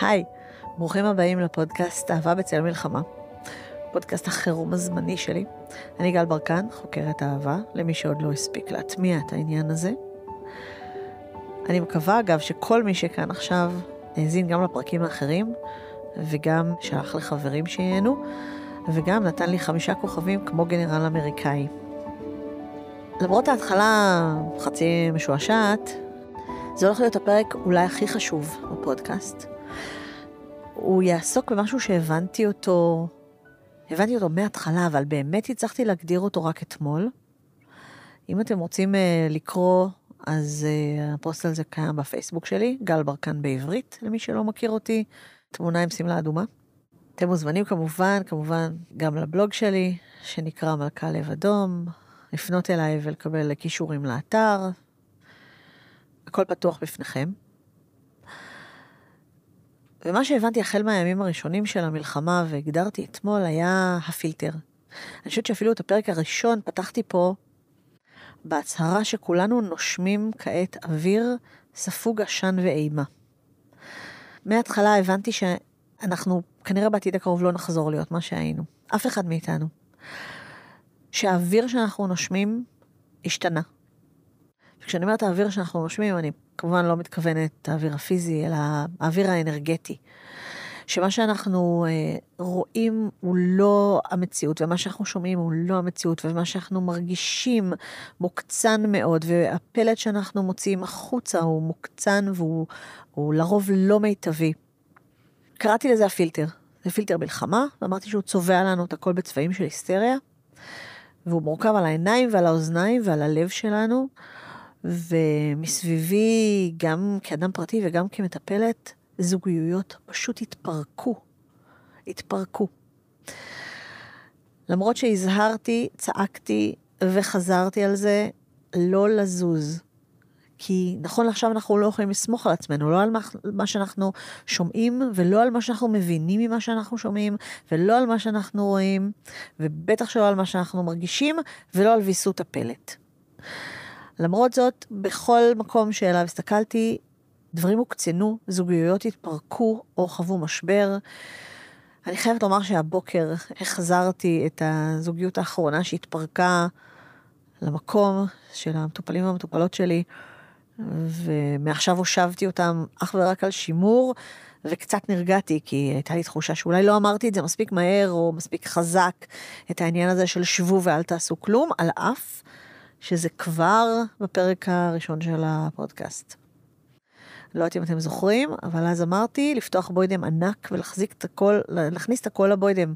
היי, ברוכים הבאים לפודקאסט אהבה בצל מלחמה, פודקאסט החירום הזמני שלי. אני גל ברקן, חוקרת אהבה, למי שעוד לא הספיק להטמיע את העניין הזה. אני מקווה, אגב, שכל מי שכאן עכשיו האזין גם לפרקים האחרים, וגם שלח לחברים שייהנו, וגם נתן לי חמישה כוכבים כמו גנרל אמריקאי. למרות ההתחלה חצי משועשעת, זה הולך להיות הפרק אולי הכי חשוב בפודקאסט. הוא יעסוק במשהו שהבנתי אותו, הבנתי אותו מההתחלה, אבל באמת הצלחתי להגדיר אותו רק אתמול. אם אתם רוצים uh, לקרוא, אז uh, הפוסט הזה קיים בפייסבוק שלי, גל ברקן בעברית, למי שלא מכיר אותי, תמונה עם שמלה אדומה. אתם מוזמנים כמובן, כמובן, גם לבלוג שלי, שנקרא מלכה לב אדום, לפנות אליי ולקבל קישורים לאתר. הכל פתוח בפניכם. ומה שהבנתי החל מהימים הראשונים של המלחמה והגדרתי אתמול היה הפילטר. אני חושבת שאפילו את הפרק הראשון פתחתי פה בהצהרה שכולנו נושמים כעת אוויר ספוג עשן ואימה. מההתחלה הבנתי שאנחנו כנראה בעתיד הקרוב לא נחזור להיות מה שהיינו. אף אחד מאיתנו. שהאוויר שאנחנו נושמים השתנה. כשאני אומרת האוויר שאנחנו נושמים, אני כמובן לא מתכוונת האוויר הפיזי, אלא האוויר האנרגטי. שמה שאנחנו אה, רואים הוא לא המציאות, ומה שאנחנו שומעים הוא לא המציאות, ומה שאנחנו מרגישים מוקצן מאוד, והפלט שאנחנו מוציאים החוצה הוא מוקצן והוא לרוב לא מיטבי. קראתי לזה הפילטר. זה פילטר מלחמה, ואמרתי שהוא צובע לנו את הכל בצבעים של היסטריה, והוא מורכב על העיניים ועל האוזניים ועל הלב שלנו. ומסביבי, גם כאדם פרטי וגם כמטפלת, זוגיות פשוט התפרקו. התפרקו. למרות שהזהרתי, צעקתי וחזרתי על זה, לא לזוז. כי נכון לעכשיו אנחנו לא יכולים לסמוך על עצמנו, לא על מה שאנחנו שומעים, ולא על מה שאנחנו מבינים ממה שאנחנו שומעים, ולא על מה שאנחנו רואים, ובטח שלא על מה שאנחנו מרגישים, ולא על ויסות הפלט. למרות זאת, בכל מקום שאליו הסתכלתי, דברים הוקצנו, זוגיות התפרקו או חוו משבר. אני חייבת לומר שהבוקר החזרתי את הזוגיות האחרונה שהתפרקה למקום של המטופלים והמטופלות שלי, ומעכשיו הושבתי אותם אך ורק על שימור, וקצת נרגעתי, כי הייתה לי תחושה שאולי לא אמרתי את זה מספיק מהר או מספיק חזק, את העניין הזה של שבו ואל תעשו כלום, על אף שזה כבר בפרק הראשון של הפודקאסט. לא יודעת אם אתם זוכרים, אבל אז אמרתי לפתוח בוידם ענק ולהחזיק את הכל, להכניס את הכל לבוידם.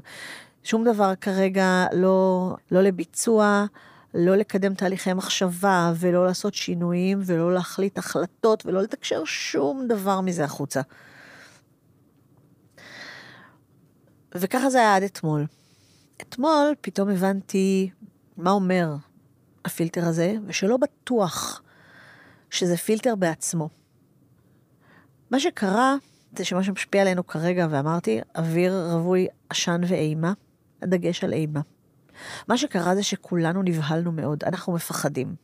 שום דבר כרגע לא, לא לביצוע, לא לקדם תהליכי מחשבה ולא לעשות שינויים ולא להחליט החלטות ולא לתקשר שום דבר מזה החוצה. וככה זה היה עד אתמול. אתמול פתאום הבנתי מה אומר הפילטר הזה, ושלא בטוח שזה פילטר בעצמו. מה שקרה, זה שמה שמשפיע עלינו כרגע, ואמרתי, אוויר רווי עשן ואימה, הדגש על אימה. מה שקרה זה שכולנו נבהלנו מאוד, אנחנו מפחדים.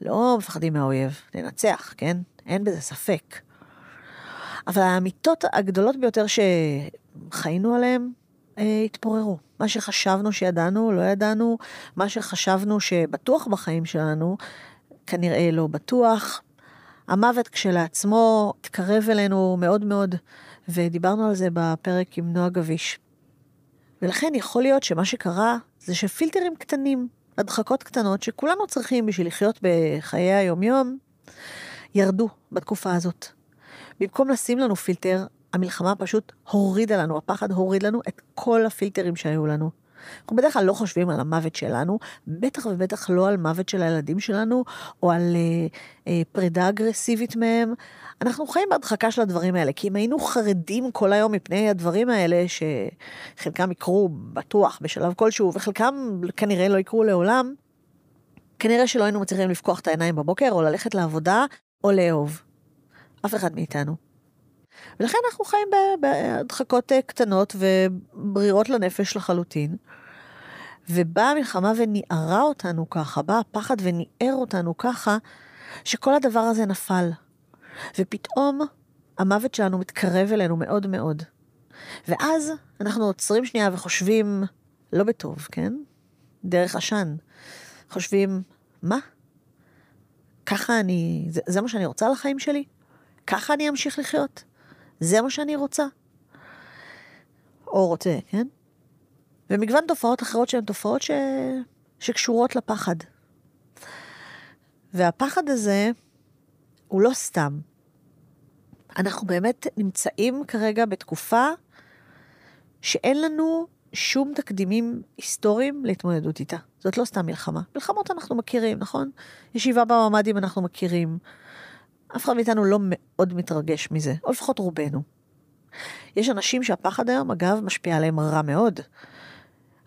לא מפחדים מהאויב, ננצח, כן? אין בזה ספק. אבל האמיתות הגדולות ביותר שחיינו עליהן, אה, התפוררו. מה שחשבנו שידענו, לא ידענו, מה שחשבנו שבטוח בחיים שלנו, כנראה לא בטוח. המוות כשלעצמו התקרב אלינו מאוד מאוד, ודיברנו על זה בפרק עם נועה גביש. ולכן יכול להיות שמה שקרה זה שפילטרים קטנים, הדחקות קטנות, שכולנו צריכים בשביל לחיות בחיי היומיום, ירדו בתקופה הזאת. במקום לשים לנו פילטר, המלחמה פשוט הורידה לנו, הפחד הוריד לנו את כל הפילטרים שהיו לנו. אנחנו בדרך כלל לא חושבים על המוות שלנו, בטח ובטח לא על מוות של הילדים שלנו, או על אה, אה, פרידה אגרסיבית מהם. אנחנו חיים בהדחקה של הדברים האלה, כי אם היינו חרדים כל היום מפני הדברים האלה, שחלקם יקרו בטוח בשלב כלשהו, וחלקם כנראה לא יקרו לעולם, כנראה שלא היינו מצליחים לפקוח את העיניים בבוקר, או ללכת לעבודה, או לאהוב. אף אחד מאיתנו. ולכן אנחנו חיים בהדחקות אה, קטנות וברירות לנפש לחלוטין. ובאה המלחמה וניערה אותנו ככה, בא הפחד וניער אותנו ככה, שכל הדבר הזה נפל. ופתאום המוות שלנו מתקרב אלינו מאוד מאוד. ואז אנחנו עוצרים שנייה וחושבים, לא בטוב, כן? דרך עשן. חושבים, מה? ככה אני, זה, זה מה שאני רוצה לחיים שלי? ככה אני אמשיך לחיות? זה מה שאני רוצה? או רוצה, כן? ומגוון תופעות אחרות שהן תופעות ש... שקשורות לפחד. והפחד הזה הוא לא סתם. אנחנו באמת נמצאים כרגע בתקופה שאין לנו שום תקדימים היסטוריים להתמודדות איתה. זאת לא סתם מלחמה. מלחמות אנחנו מכירים, נכון? ישיבה בממ"דים אנחנו מכירים. אף אחד מאיתנו לא מאוד מתרגש מזה, או לפחות רובנו. יש אנשים שהפחד היום, אגב, משפיע עליהם רע מאוד.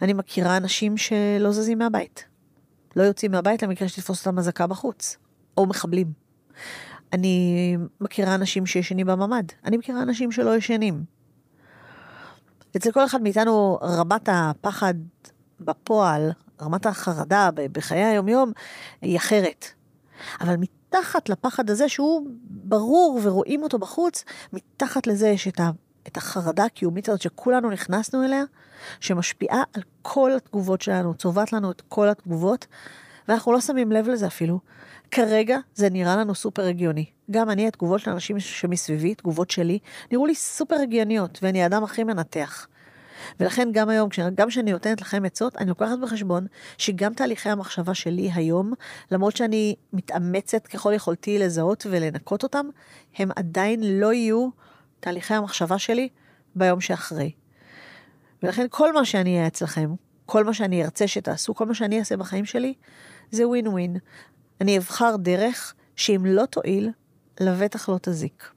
אני מכירה אנשים שלא זזים מהבית. לא יוצאים מהבית למקרה שתתפוס אותם אזעקה בחוץ, או מחבלים. אני מכירה אנשים שישנים בממ"ד, אני מכירה אנשים שלא ישנים. אצל כל אחד מאיתנו רמת הפחד בפועל, רמת החרדה בחיי היומיום, היא אחרת. אבל מתחת לפחד הזה, שהוא ברור ורואים אותו בחוץ, מתחת לזה יש את, ה, את החרדה הקיומית הזאת שכולנו נכנסנו אליה, שמשפיעה על כל התגובות שלנו, צובעת לנו את כל התגובות, ואנחנו לא שמים לב לזה אפילו. כרגע זה נראה לנו סופר הגיוני. גם אני, התגובות של אנשים שמסביבי, תגובות שלי, נראו לי סופר הגיוניות, ואני האדם הכי מנתח. ולכן גם היום, גם כשאני נותנת לכם עצות, אני לוקחת בחשבון שגם תהליכי המחשבה שלי היום, למרות שאני מתאמצת ככל יכולתי לזהות ולנקות אותם, הם עדיין לא יהיו תהליכי המחשבה שלי ביום שאחרי. ולכן כל מה שאני אהיה אצלכם, כל מה שאני ארצה שתעשו, כל מה שאני אעשה בחיים שלי, זה ווין ווין. אני אבחר דרך שאם לא תועיל, לבטח לא תזיק.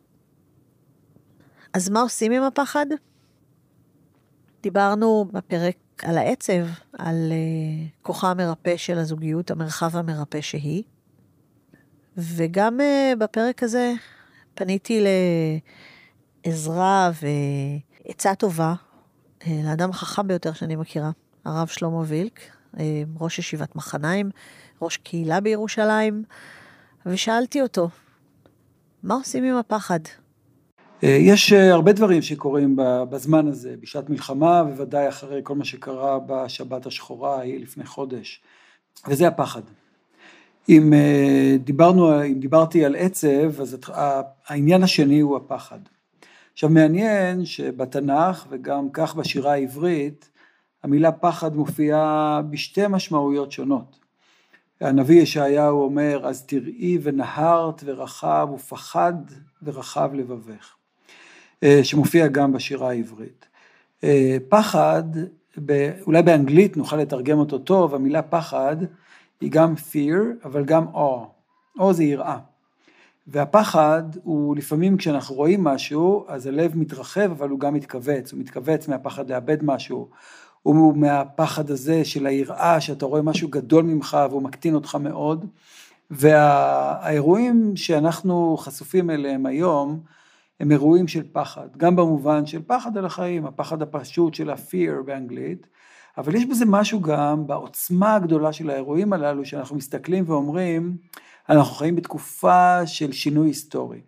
אז מה עושים עם הפחד? דיברנו בפרק על העצב, על uh, כוחה המרפא של הזוגיות, המרחב המרפא שהיא. וגם uh, בפרק הזה פניתי לעזרה ועצה טובה uh, לאדם החכם ביותר שאני מכירה, הרב שלמה וילק, uh, ראש ישיבת מחניים, ראש קהילה בירושלים, ושאלתי אותו, מה עושים עם הפחד? אה, יש אה, הרבה דברים שקורים בזמן הזה, בשעת מלחמה, בוודאי אחרי כל מה שקרה בשבת השחורה ההיא לפני חודש, וזה הפחד. אם אה, דיברנו, אם דיברתי על עצב, אז העניין השני הוא הפחד. עכשיו מעניין שבתנ"ך וגם כך בשירה העברית, המילה פחד מופיעה בשתי משמעויות שונות. הנביא ישעיהו אומר, אז תראי ונהרת ורחב ופחד ורחב לבבך. אה, שמופיע גם בשירה העברית. אה, פחד, אולי באנגלית נוכל לתרגם אותו טוב, המילה פחד היא גם fear, אבל גם awe. awe זה יראה. והפחד הוא לפעמים כשאנחנו רואים משהו, אז הלב מתרחב, אבל הוא גם מתכווץ, הוא מתכווץ מהפחד לאבד משהו, הוא מהפחד הזה של היראה, שאתה רואה משהו גדול ממך והוא מקטין אותך מאוד. והאירועים שאנחנו חשופים אליהם היום, הם אירועים של פחד, גם במובן של פחד על החיים, הפחד הפשוט של ה-fear באנגלית, אבל יש בזה משהו גם בעוצמה הגדולה של האירועים הללו, שאנחנו מסתכלים ואומרים, אנחנו חיים בתקופה של שינוי היסטורי.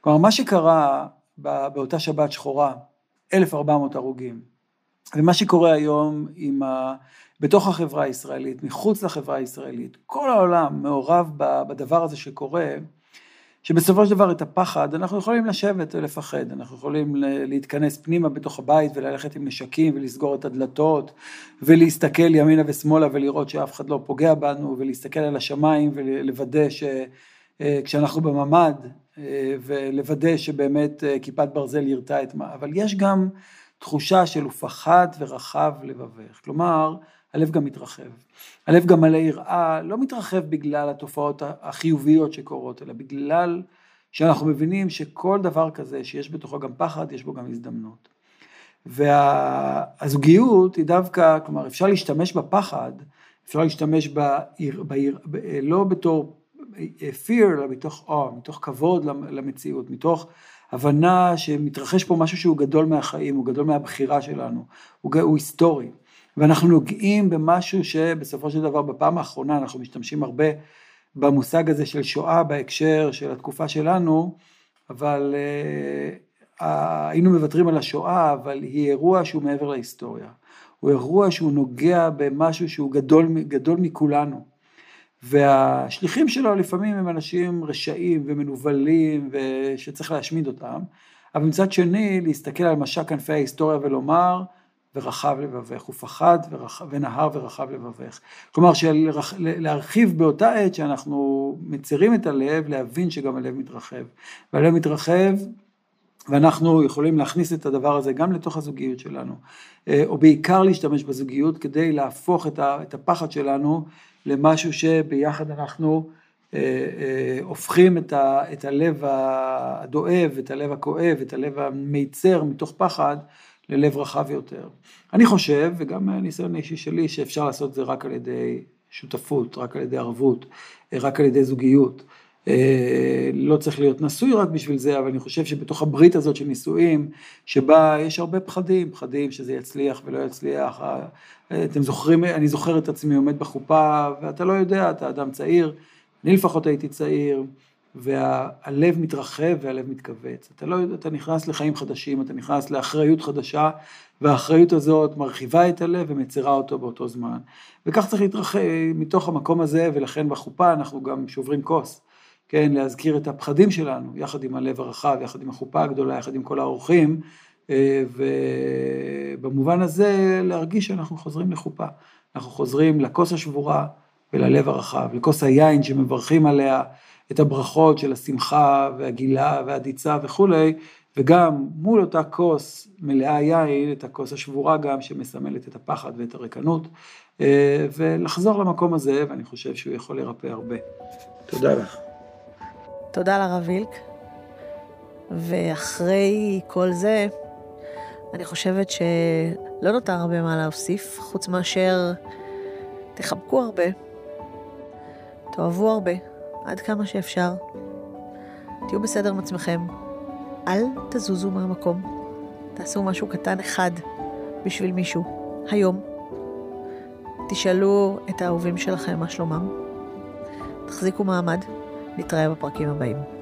כלומר, מה שקרה באותה שבת שחורה, 1,400 הרוגים, ומה שקורה היום עם ה... בתוך החברה הישראלית, מחוץ לחברה הישראלית, כל העולם מעורב בדבר הזה שקורה, שבסופו של דבר את הפחד, אנחנו יכולים לשבת ולפחד, אנחנו יכולים להתכנס פנימה בתוך הבית וללכת עם נשקים ולסגור את הדלתות ולהסתכל ימינה ושמאלה ולראות שאף אחד לא פוגע בנו ולהסתכל על השמיים ולוודא שכשאנחנו אה, בממ"ד אה, ולוודא שבאמת אה, כיפת ברזל ירתה את מה, אבל יש גם תחושה של ופחד ורחב לבבך, כלומר הלב גם מתרחב. הלב גם מלא יראה, לא מתרחב בגלל התופעות החיוביות שקורות, אלא בגלל שאנחנו מבינים שכל דבר כזה שיש בתוכו גם פחד, יש בו גם הזדמנות. והזוגיות היא דווקא, כלומר אפשר להשתמש בפחד, אפשר להשתמש בעיר, בעיר, לא בתור fear, אלא מתוך אור, מתוך כבוד למציאות, מתוך הבנה שמתרחש פה משהו שהוא גדול מהחיים, הוא גדול מהבחירה שלנו, הוא, הוא היסטורי. ואנחנו נוגעים במשהו שבסופו של דבר בפעם האחרונה אנחנו משתמשים הרבה במושג הזה של שואה בהקשר של התקופה שלנו, אבל אה, היינו מוותרים על השואה, אבל היא אירוע שהוא מעבר להיסטוריה. הוא אירוע שהוא נוגע במשהו שהוא גדול, גדול מכולנו. והשליחים שלו לפעמים הם אנשים רשעים ומנוולים ושצריך להשמיד אותם, אבל מצד שני להסתכל על משק כנפי ההיסטוריה ולומר ורחב לבבך, ופחד ורח... ונהר ורחב לבבך. כלומר להרחיב באותה עת שאנחנו מצרים את הלב, להבין שגם הלב מתרחב. והלב מתרחב ואנחנו יכולים להכניס את הדבר הזה גם לתוך הזוגיות שלנו, אה, או בעיקר להשתמש בזוגיות כדי להפוך את הפחד שלנו למשהו שביחד אנחנו אה, אה, הופכים את הלב הדואב, את הלב הכואב, את הלב המיצר מתוך פחד ללב רחב יותר. אני חושב, וגם מהניסיון האישי שלי, שאפשר לעשות את זה רק על ידי שותפות, רק על ידי ערבות, רק על ידי זוגיות. אה, לא צריך להיות נשוי רק בשביל זה, אבל אני חושב שבתוך הברית הזאת של נישואים, שבה יש הרבה פחדים, פחדים שזה יצליח ולא יצליח. אה, אתם זוכרים, אני זוכר את עצמי עומד בחופה, ואתה לא יודע, אתה אדם צעיר, אני לפחות הייתי צעיר, והלב מתרחב והלב מתכווץ. אתה לא אתה נכנס לחיים חדשים, אתה נכנס לאחריות חדשה, והאחריות הזאת מרחיבה את הלב ומצרה אותו באותו זמן. וכך צריך להתרחב מתוך המקום הזה, ולכן בחופה אנחנו גם שוברים כוס. כן, להזכיר את הפחדים שלנו, יחד עם הלב הרחב, יחד עם החופה הגדולה, יחד עם כל האורחים, אה, ובמובן הזה להרגיש שאנחנו חוזרים לחופה. אנחנו חוזרים לכוס השבורה וללב הרחב, לכוס היין שמברכים עליה את הברכות של השמחה והגילה והדיצה וכולי, וגם מול אותה כוס מלאה יין, את הכוס השבורה גם שמסמלת את הפחד ואת הריקנות, אה, ולחזור למקום הזה, ואני חושב שהוא יכול לרפא הרבה. תודה לך. תודה לרב וילק. ואחרי כל זה, אני חושבת שלא נותר הרבה מה להוסיף, חוץ מאשר תחבקו הרבה, תאהבו הרבה, עד כמה שאפשר. תהיו בסדר עם עצמכם, אל תזוזו מהמקום. תעשו משהו קטן אחד בשביל מישהו, היום. תשאלו את האהובים שלכם מה שלומם. תחזיקו מעמד. נתראה בפרקים הבאים.